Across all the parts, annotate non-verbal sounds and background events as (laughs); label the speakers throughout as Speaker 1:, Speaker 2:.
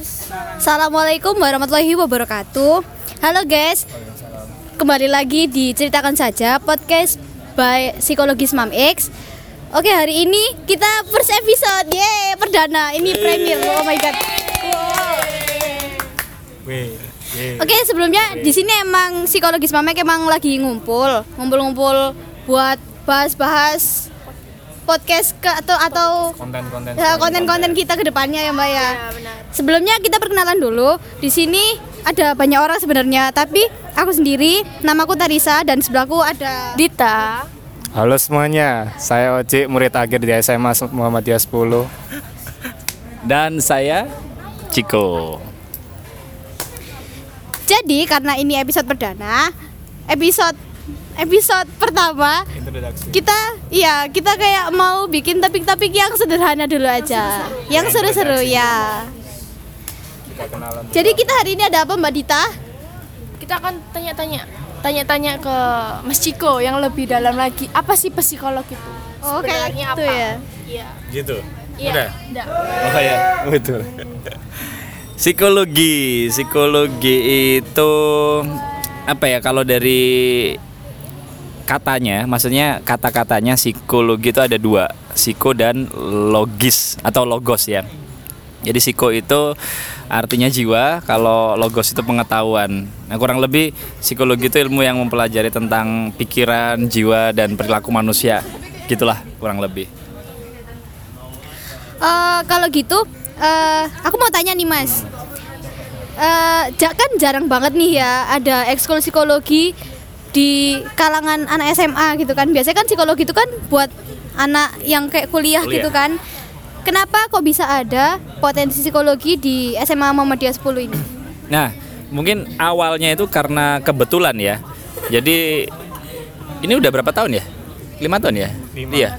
Speaker 1: Assalamualaikum warahmatullahi wabarakatuh. Halo guys, kembali lagi di ceritakan saja podcast by Psikologis Mam X. Oke hari ini kita first episode, yeay perdana, ini premier, oh my god. Oke sebelumnya di sini emang Psikologis Mam X emang lagi ngumpul, ngumpul-ngumpul buat bahas-bahas podcast ke atau atau
Speaker 2: konten-konten
Speaker 1: ya, konten-konten kita ke depannya ya Mbak ya. Sebelumnya kita perkenalan dulu. Di sini ada banyak orang sebenarnya, tapi aku sendiri, namaku Tarisa dan sebelahku ada
Speaker 3: Dita.
Speaker 2: Halo semuanya, saya Oci, murid akhir di SMA Muhammadiyah 10
Speaker 4: Dan saya Ciko.
Speaker 1: Jadi karena ini episode perdana, episode episode pertama kita iya kita kayak mau bikin topik-topik yang sederhana dulu aja, yang seru-seru ya.
Speaker 2: Kita kenalan
Speaker 1: Jadi kita hari ini ada apa Mbak Dita?
Speaker 3: Kita akan tanya-tanya tanya-tanya ke Mas Ciko yang lebih dalam lagi. Apa sih psikolog itu?
Speaker 1: Oh, kayak gitu
Speaker 3: apa?
Speaker 1: ya.
Speaker 3: Iya.
Speaker 4: Gitu.
Speaker 3: Iya.
Speaker 4: Udah.
Speaker 3: Udah.
Speaker 4: Oh ya, betul. Psikologi, psikologi itu apa ya kalau dari katanya, maksudnya kata-katanya psikologi itu ada dua, psiko dan logis atau logos ya. Jadi psiko itu artinya jiwa, kalau logos itu pengetahuan. Nah, kurang lebih psikologi itu ilmu yang mempelajari tentang pikiran, jiwa dan perilaku manusia. Gitulah kurang lebih.
Speaker 1: Eh, kalau gitu, eh, aku mau tanya nih Mas. Ja- kan jarang banget nih ya ada ekskul psikologi di kalangan anak SMA gitu kan. Biasanya kan psikologi itu kan buat anak yang kayak kuliah,
Speaker 4: Kuliah.
Speaker 1: gitu kan. Kenapa kok bisa ada potensi psikologi di SMA Muhammadiyah 10 ini?
Speaker 4: Nah, mungkin awalnya itu karena kebetulan ya. Jadi ini udah berapa tahun ya? Lima tahun ya?
Speaker 2: Lima.
Speaker 4: Iya.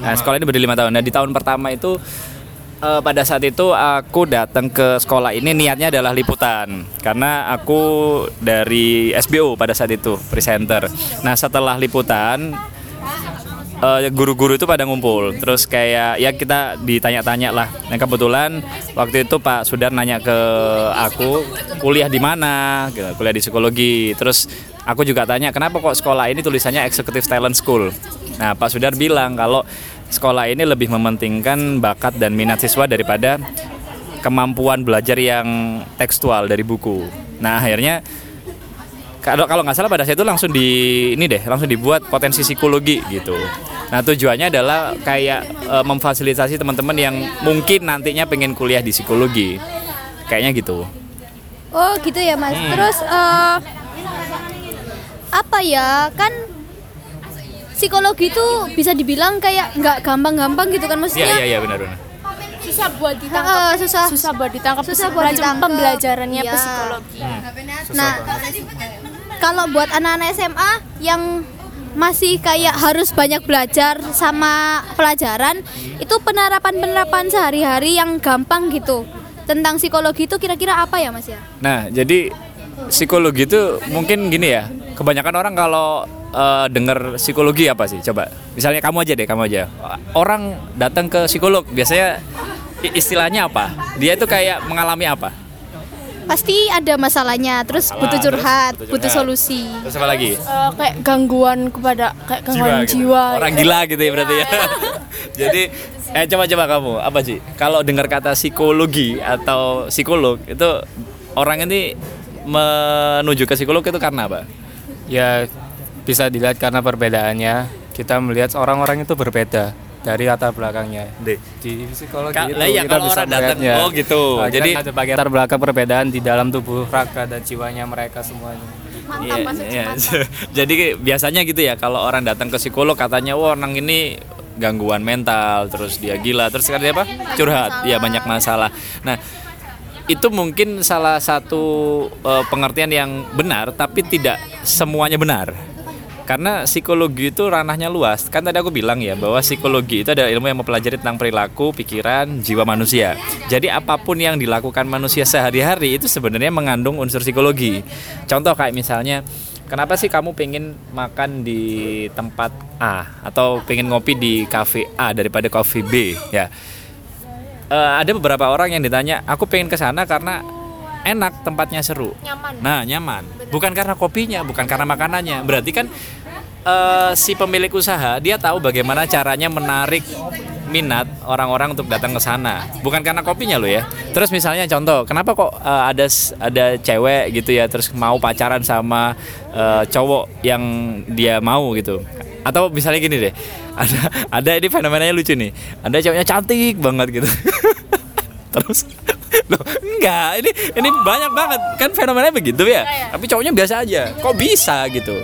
Speaker 4: Nah, sekolah ini berdiri lima tahun. Nah, di tahun pertama itu eh, pada saat itu aku datang ke sekolah ini niatnya adalah liputan. Karena aku dari SBO pada saat itu presenter. Nah, setelah liputan eh, guru-guru itu pada ngumpul. Terus kayak ya kita ditanya-tanya lah. Nah kebetulan waktu itu Pak Sudar nanya ke aku kuliah di mana? Gitu, kuliah di psikologi. Terus aku juga tanya kenapa kok sekolah ini tulisannya Executive Talent School? Nah Pak Sudar bilang kalau sekolah ini lebih mementingkan bakat dan minat siswa daripada kemampuan belajar yang tekstual dari buku. Nah akhirnya kalau kalau nggak salah pada saat itu langsung di ini deh langsung dibuat potensi psikologi gitu. Nah tujuannya adalah kayak e, memfasilitasi teman-teman yang mungkin nantinya pengen kuliah di psikologi. Kayaknya gitu.
Speaker 1: Oh gitu ya Mas. Terus eh, apa ya? Kan psikologi itu bisa dibilang kayak nggak gampang-gampang gitu kan
Speaker 4: iya
Speaker 1: maksudnya.
Speaker 4: iya iya benar benar
Speaker 3: Susah buat ditangkap.
Speaker 1: Heeh, susah.
Speaker 3: Susah buat ditangkap.
Speaker 1: Susah buat
Speaker 3: Macam
Speaker 1: ditangkap.
Speaker 3: pembelajarannya
Speaker 1: Iya.
Speaker 3: psikologi.
Speaker 1: Nah, kalau buat anak-anak SMA yang masih kayak harus banyak belajar sama pelajaran, itu penerapan-penerapan sehari-hari yang gampang gitu tentang psikologi itu kira-kira apa ya Mas ya?
Speaker 4: nah jadi psikologi itu mungkin gini ya kebanyakan orang kalau eh, dengar psikologi apa sih coba misalnya kamu aja deh kamu aja orang datang ke psikolog biasanya istilahnya apa dia itu kayak mengalami apa
Speaker 1: Pasti ada masalahnya, terus
Speaker 4: Masalah,
Speaker 1: butuh
Speaker 4: terus
Speaker 1: curhat,
Speaker 4: butuh
Speaker 1: butuh
Speaker 4: curhat.
Speaker 1: solusi.
Speaker 4: terus apa lagi
Speaker 3: Eh, kayak gangguan kepada kayak gangguan
Speaker 4: gitu.
Speaker 3: jiwa.
Speaker 4: Orang gila gitu ya berarti ya. (laughs) Jadi eh coba-coba kamu apa sih? Kalau dengar kata psikologi atau psikolog itu orang ini menuju ke psikolog itu karena apa?
Speaker 2: Ya bisa dilihat karena perbedaannya Kita melihat orang-orang itu berbeda dari latar belakangnya
Speaker 4: Deh.
Speaker 2: di psikologi
Speaker 4: Ka-
Speaker 2: itu
Speaker 4: lah iya,
Speaker 2: kita
Speaker 4: kalau
Speaker 2: bisa
Speaker 4: orang datang,
Speaker 2: melihatnya.
Speaker 4: oh gitu.
Speaker 2: Nah,
Speaker 4: Jadi-
Speaker 2: ada bagian latar belakang perbedaan di dalam tubuh raga dan jiwanya mereka semuanya
Speaker 1: Mantap, Mas,
Speaker 4: iya.
Speaker 1: mantap. (laughs)
Speaker 4: Jadi biasanya gitu ya kalau orang datang ke psikolog katanya wah orang ini gangguan mental terus dia gila terus kan dia apa curhat ya banyak masalah. Nah itu mungkin salah satu eh, pengertian yang benar tapi tidak semuanya benar. Karena psikologi itu ranahnya luas. Kan tadi aku bilang ya bahwa psikologi itu adalah ilmu yang mempelajari tentang perilaku, pikiran, jiwa manusia. Jadi apa pun yang dilakukan manusia sehari-hari itu sebenarnya mengandung unsur psikologi. Contoh kayak misalnya Kenapa sih kamu pengen makan di tempat A atau pengen ngopi di cafe A daripada coffee B ya? eh, ada beberapa orang yang ditanya, aku pengen ke sana karena enak tempatnya seru.
Speaker 3: Nyaman.
Speaker 4: Nah nyaman, bukan karena kopinya, bukan karena makanannya. Berarti kan eh, si pemilik usaha dia tahu bagaimana caranya menarik minat orang-orang untuk datang ke sana. Bukan karena kopinya lo ya. Terus misalnya contoh, kenapa kok eh, ada ada cewek gitu ya, terus mau pacaran sama eh, cowok yang dia mau gitu. Atau misalnya gini deh, (laughs) ada ada ini fenomenanya lucu nih. Ada ceweknya cantik banget gitu. (laughs) terus loh enggak. Ini ini banyak banget. Kan fenomenanya begitu ya? Tapi cowoknya biasa aja. Kok bisa gitu?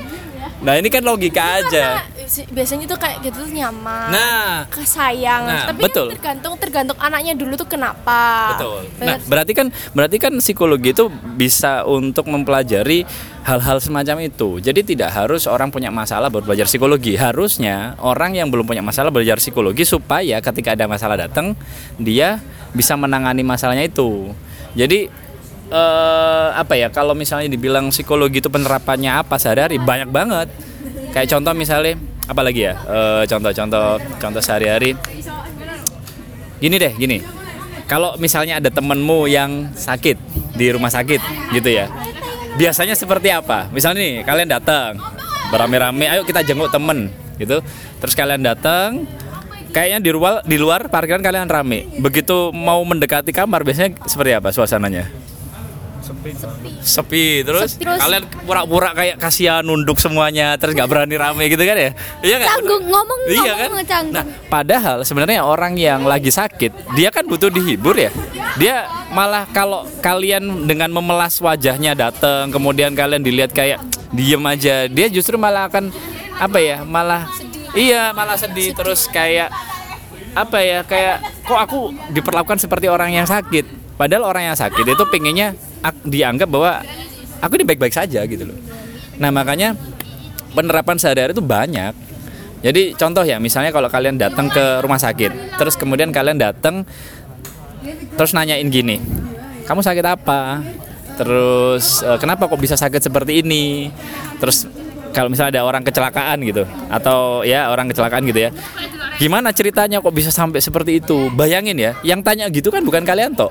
Speaker 4: Nah ini kan logika aja.
Speaker 3: Karena si- biasanya tuh kayak gitu tuh nyaman.
Speaker 4: nah
Speaker 3: kesayang.
Speaker 4: Nah,
Speaker 3: Tapi
Speaker 4: betul.
Speaker 3: kan tergantung tergantung anaknya dulu tuh kenapa.
Speaker 4: Betul. Nah, berarti kan berarti kan psikologi itu bisa untuk mempelajari hal-hal semacam itu. Jadi tidak harus orang punya masalah baru belajar psikologi. Harusnya orang yang belum punya masalah belajar psikologi supaya ketika ada masalah datang dia bisa menangani masalahnya itu. Jadi eh, apa ya kalau misalnya dibilang psikologi itu penerapannya apa sehari-hari banyak banget. Kayak contoh misalnya apa lagi ya? Eh, contoh-contoh contoh sehari-hari. Gini deh gini. Kalau misalnya ada temenmu yang sakit di rumah sakit gitu ya. Biasanya seperti apa? Misalnya nih kalian datang berame-rame ayo kita jenguk temen gitu. Terus kalian datang kayaknya di luar di luar parkiran kalian rame. Begitu mau mendekati kamar biasanya seperti apa suasananya sepi terus,
Speaker 1: Sepi, terus-
Speaker 4: kalian pura-pura kayak kasihan nunduk semuanya terus nggak berani rame gitu kan ya iya nggak
Speaker 1: Canggung, ngomong
Speaker 4: Iya
Speaker 1: ngomong
Speaker 4: kan?
Speaker 1: canggung.
Speaker 4: Nah, padahal sebenarnya orang yang lagi sakit, dia kan butuh dihibur ya. Dia malah kalau kalian dengan memelas wajahnya datang, kemudian kalian dilihat kayak diem aja, dia justru malah akan apa ya? Malah iya, malah sedih, terus kayak apa ya? Kayak kok aku diperlakukan seperti orang yang sakit. Padahal orang yang sakit itu pengennya ak- dianggap bahwa aku ini baik-baik saja gitu loh. Nah, makanya penerapan sehari-hari itu banyak. Jadi contoh ya, misalnya kalau kalian datang ke rumah sakit, terus kemudian kalian datang, terus nanyain gini, kamu sakit apa? Terus "Eh, kenapa kok bisa sakit seperti ini? Terus kalau misalnya ada orang kecelakaan gitu, atau ya orang kecelakaan gitu ya, gimana ceritanya kok bisa sampai seperti itu? Bayangin ya, yang tanya gitu kan bukan kalian toh.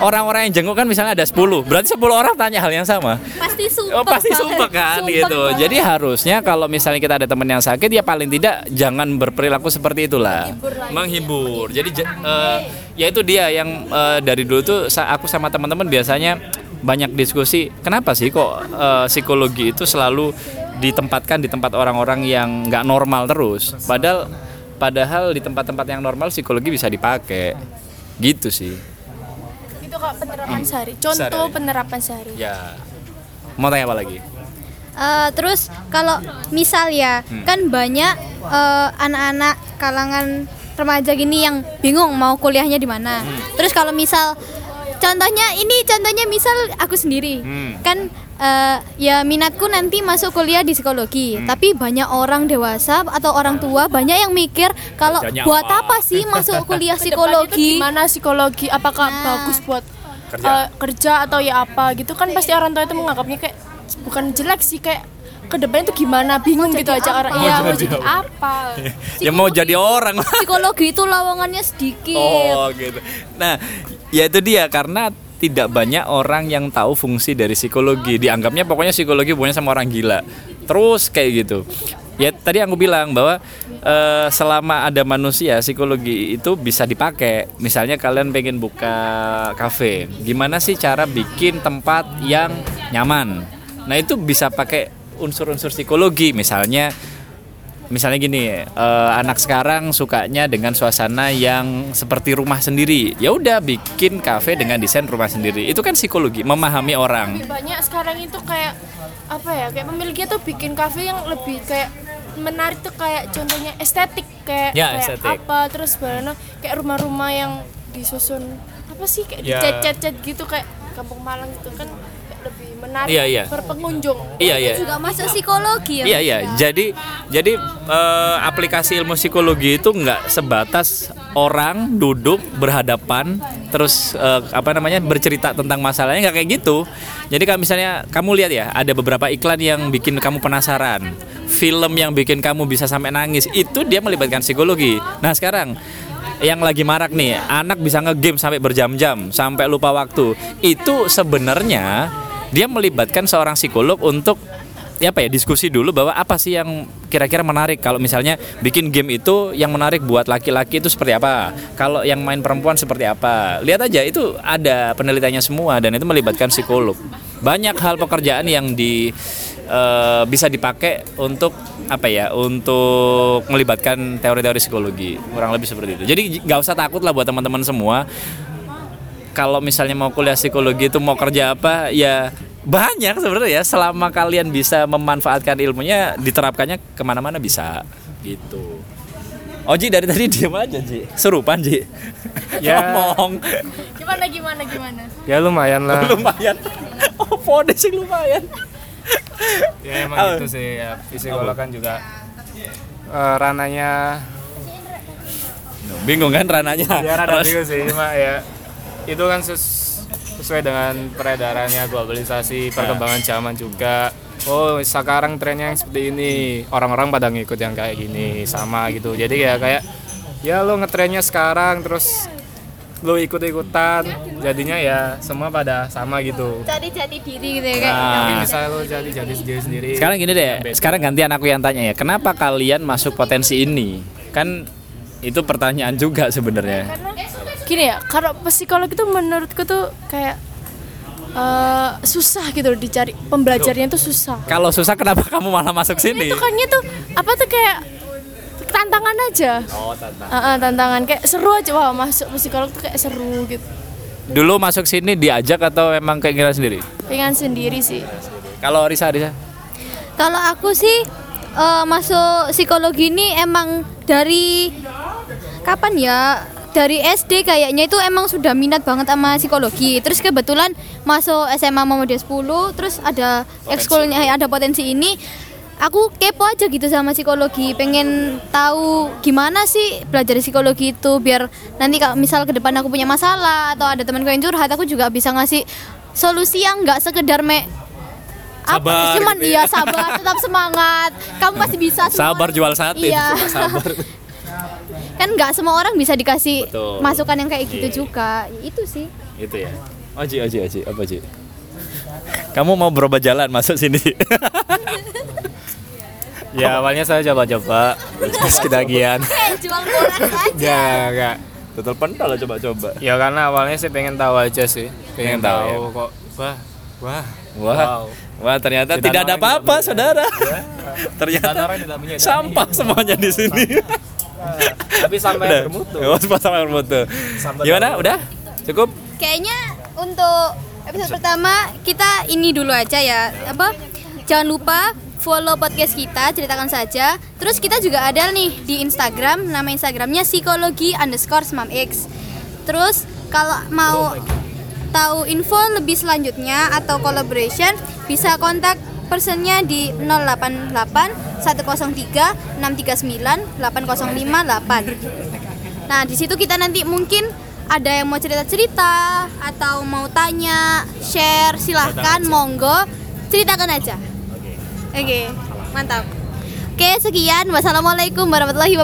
Speaker 4: Orang-orang yang jenguk kan misalnya ada 10 Berarti 10 orang tanya hal yang sama
Speaker 1: Pasti sumpah.
Speaker 4: Oh pasti sumpah kan
Speaker 1: Sumpah
Speaker 4: gitu.
Speaker 1: banget.
Speaker 4: Jadi harusnya kalau misalnya kita ada teman yang sakit ya paling tidak jangan berperilaku seperti itulah. Menghibur. Jadi ja- eh, ya itu dia yang eh, dari dulu tuh aku sama teman-teman biasanya banyak diskusi. Kenapa sih kok eh, psikologi itu selalu ditempatkan di tempat orang-orang yang nggak normal terus? Padahal padahal di tempat-tempat yang normal psikologi bisa dipakai. Gitu sih.
Speaker 3: Kak penerapan sehari. Contoh
Speaker 4: Sehari-hari.
Speaker 3: penerapan sehari.
Speaker 4: Ya. Mau tanya apa lagi?
Speaker 1: Eh, terus kalau misal ya
Speaker 4: Hmm.
Speaker 1: kan banyak eh, anak-anak kalangan remaja gini yang bingung mau kuliahnya di mana.
Speaker 4: Hmm.
Speaker 1: Terus kalau misal contohnya ini contohnya misal aku sendiri
Speaker 4: Hmm.
Speaker 1: kan eh, ya minatku nanti masuk kuliah di psikologi.
Speaker 4: Hmm.
Speaker 1: Tapi banyak orang dewasa atau orang tua banyak yang mikir kalau
Speaker 4: Kerjanya
Speaker 1: buat
Speaker 4: apa?
Speaker 1: apa sih masuk kuliah psikologi?
Speaker 3: Gimana psikologi? Apakah
Speaker 1: Nah.
Speaker 3: bagus buat
Speaker 4: Kerja.
Speaker 3: eh, kerja atau ya apa gitu kan pasti orang tua itu menganggapnya kayak bukan jelek sih kayak ke depannya tuh gimana bingung gitu aja orang
Speaker 1: apa?
Speaker 3: iya
Speaker 1: Mau
Speaker 4: jadi
Speaker 3: apa
Speaker 4: ya mau jadi orang. (laughs)
Speaker 1: Psikologi itu lowongannya sedikit.
Speaker 4: Oh gitu. Nah, ya itu dia karena tidak banyak orang yang tahu fungsi dari psikologi. Dianggapnya pokoknya psikologi punya sama orang gila. Terus kayak gitu. Ya tadi aku bilang bahwa eh, selama ada manusia psikologi itu bisa dipakai. Misalnya kalian pengen buka kafe, gimana sih cara bikin tempat yang nyaman? Nah itu bisa pakai unsur-unsur psikologi. Misalnya misalnya gini eh, anak sekarang sukanya dengan suasana yang seperti rumah sendiri ya udah bikin kafe dengan desain rumah sendiri itu kan psikologi memahami orang
Speaker 3: lebih banyak sekarang itu kayak apa ya kayak pemiliknya tuh bikin kafe yang lebih kayak menarik tuh kayak contohnya estetik kayak
Speaker 4: Ya,
Speaker 3: kayak
Speaker 4: estetik.
Speaker 3: apa terus bagaimana kayak rumah-rumah yang disusun apa sih kayak
Speaker 4: Ya.
Speaker 3: dicat-cat gitu kayak kampung Malang gitu kan menarik
Speaker 4: Iya, iya.
Speaker 3: berpengunjung
Speaker 4: iya iya
Speaker 1: Juga masuk psikologi ya.
Speaker 4: Iya iya. Jadi jadi eh, aplikasi ilmu psikologi itu nggak sebatas orang duduk berhadapan terus eh, apa namanya bercerita tentang masalahnya nggak kayak gitu. Jadi kalau misalnya kamu lihat ya ada beberapa iklan yang bikin kamu penasaran, film yang bikin kamu bisa sampai nangis itu dia melibatkan psikologi. Nah sekarang yang lagi marak nih, anak bisa ngegame sampai berjam-jam, sampai lupa waktu. Itu sebenarnya dia melibatkan seorang psikolog untuk ya apa ya diskusi dulu bahwa apa sih yang kira-kira menarik. Kalau misalnya bikin game itu yang menarik buat laki-laki itu seperti apa? Kalau yang main perempuan seperti apa? Lihat aja itu ada penelitiannya semua dan itu melibatkan psikolog. Banyak hal pekerjaan yang di eh, bisa dipakai untuk apa ya untuk melibatkan teori-teori psikologi. Kurang lebih seperti itu. Jadi nggak usah takut lah buat teman-teman semua kalau misalnya mau kuliah psikologi itu mau kerja apa ya banyak sebenarnya ya. Selama kalian bisa memanfaatkan ilmunya diterapkannya ke mana-mana bisa gitu. Oji dari tadi (laughs) diam aja Ji. Serupan Ji. (laughs)
Speaker 2: Ya.
Speaker 4: ngomong.
Speaker 3: Gimana gimana gimana?
Speaker 2: Ya lumayan lah. (laughs)
Speaker 4: lumayan. Oh pode sih lumayan.
Speaker 2: Ya emang gitu sih. Ya. Psikolog kan juga eh, rananya
Speaker 4: bingung kan rananya
Speaker 2: ya rada bingung sih. Cuma ya itu kan ses- sesuai dengan peredarannya globalisasi perkembangan zaman juga oh sekarang trennya yang seperti ini orang-orang pada ngikut yang kayak gini sama gitu jadi ya kayak ya lo ngetrennya sekarang terus lo ikut-ikutan jadinya ya semua pada sama gitu
Speaker 1: Jadi jati diri gitu ya kayak.
Speaker 4: Nah.
Speaker 2: misalnya lo jadi jadi sendiri sendiri
Speaker 4: Sekarang gini deh, sekarang gantian aku yang tanya ya. Kenapa kalian masuk potensi ini? Kan itu pertanyaan juga sebenarnya.
Speaker 3: Gini ya, kalau psikolog itu menurutku tuh kayak eh, susah gitu loh dicari pembelajarnya tuh susah.
Speaker 4: Kalau susah kenapa kamu malah masuk sini?
Speaker 3: Itu kan tuh apa tuh kayak tantangan aja.
Speaker 4: Oh, tantang.
Speaker 3: Ah, ah, tantangan kayak seru aja wah masuk psikolog tuh kayak seru gitu.
Speaker 4: Dulu masuk sini diajak atau emang keinginan sendiri?
Speaker 3: Pengen sendiri sih.
Speaker 4: Kalau Risa, Risa?
Speaker 1: Kalau aku sih eh, masuk psikologi ini emang dari kapan ya? Dari SD kayaknya itu emang sudah minat banget sama psikologi. Terus kebetulan masuk SMA Muhammadiyah 10, terus ada ekskulnya ada potensi ini. Aku kepo aja gitu sama psikologi, pengen tahu gimana sih belajar psikologi itu biar nanti kalau misal ke depan aku punya masalah atau ada temanku yang curhat, aku juga bisa ngasih solusi yang nggak sekedar me apa
Speaker 4: Sabar
Speaker 1: cuman
Speaker 4: gitu ya.
Speaker 1: iya sabar tetap semangat kamu pasti bisa semua
Speaker 4: Sabar jual sate.
Speaker 1: iya
Speaker 4: Sabar. (laughs)
Speaker 1: kan nggak semua orang bisa dikasih
Speaker 4: Betul.
Speaker 1: masukan yang kayak gitu
Speaker 4: Iya.
Speaker 1: juga itu sih
Speaker 4: itu ya. Oji, Oji, Oji, apa Oji? Kamu mau berubah jalan masuk sini? (laughs)
Speaker 2: ya awalnya saya coba-coba terus (laughs)
Speaker 1: jual boras aja
Speaker 2: ya enggak
Speaker 4: Total pentol coba-coba.
Speaker 2: ya karena awalnya sih pengen tahu aja sih
Speaker 4: Pengen
Speaker 2: pengen,
Speaker 4: tahu
Speaker 2: tahu,
Speaker 4: ya.
Speaker 2: kok wah wah
Speaker 4: Wah,
Speaker 2: Wow.
Speaker 4: wah ternyata
Speaker 2: Tidak
Speaker 4: tidak ada apa-apa,
Speaker 2: tidak
Speaker 4: saudara. (laughs) ternyata
Speaker 2: tidak menyadari.
Speaker 4: sampah semuanya di sini.
Speaker 2: Tapi sampai
Speaker 4: Udah.
Speaker 2: bermutu
Speaker 4: Oh, sampai bermutu.
Speaker 2: Sampai
Speaker 4: Gimana?
Speaker 2: bermutu.
Speaker 4: Udah? Cukup?
Speaker 1: kayaknya untuk episode pertama kita ini dulu aja ya apa jangan lupa follow podcast kita ceritakan saja terus kita juga ada nih di Instagram nama Instagramnya psikologi underscore smamx terus kalau mau tahu info lebih selanjutnya atau collaboration bisa kontak personnya di 088 103 639 8058 Nah, di situ kita nanti mungkin ada yang mau cerita-cerita atau mau tanya, share, silahkan, monggo, ceritakan aja. Oke, mantap. Oke, sekian. Wassalamualaikum warahmatullahi wabarakatuh.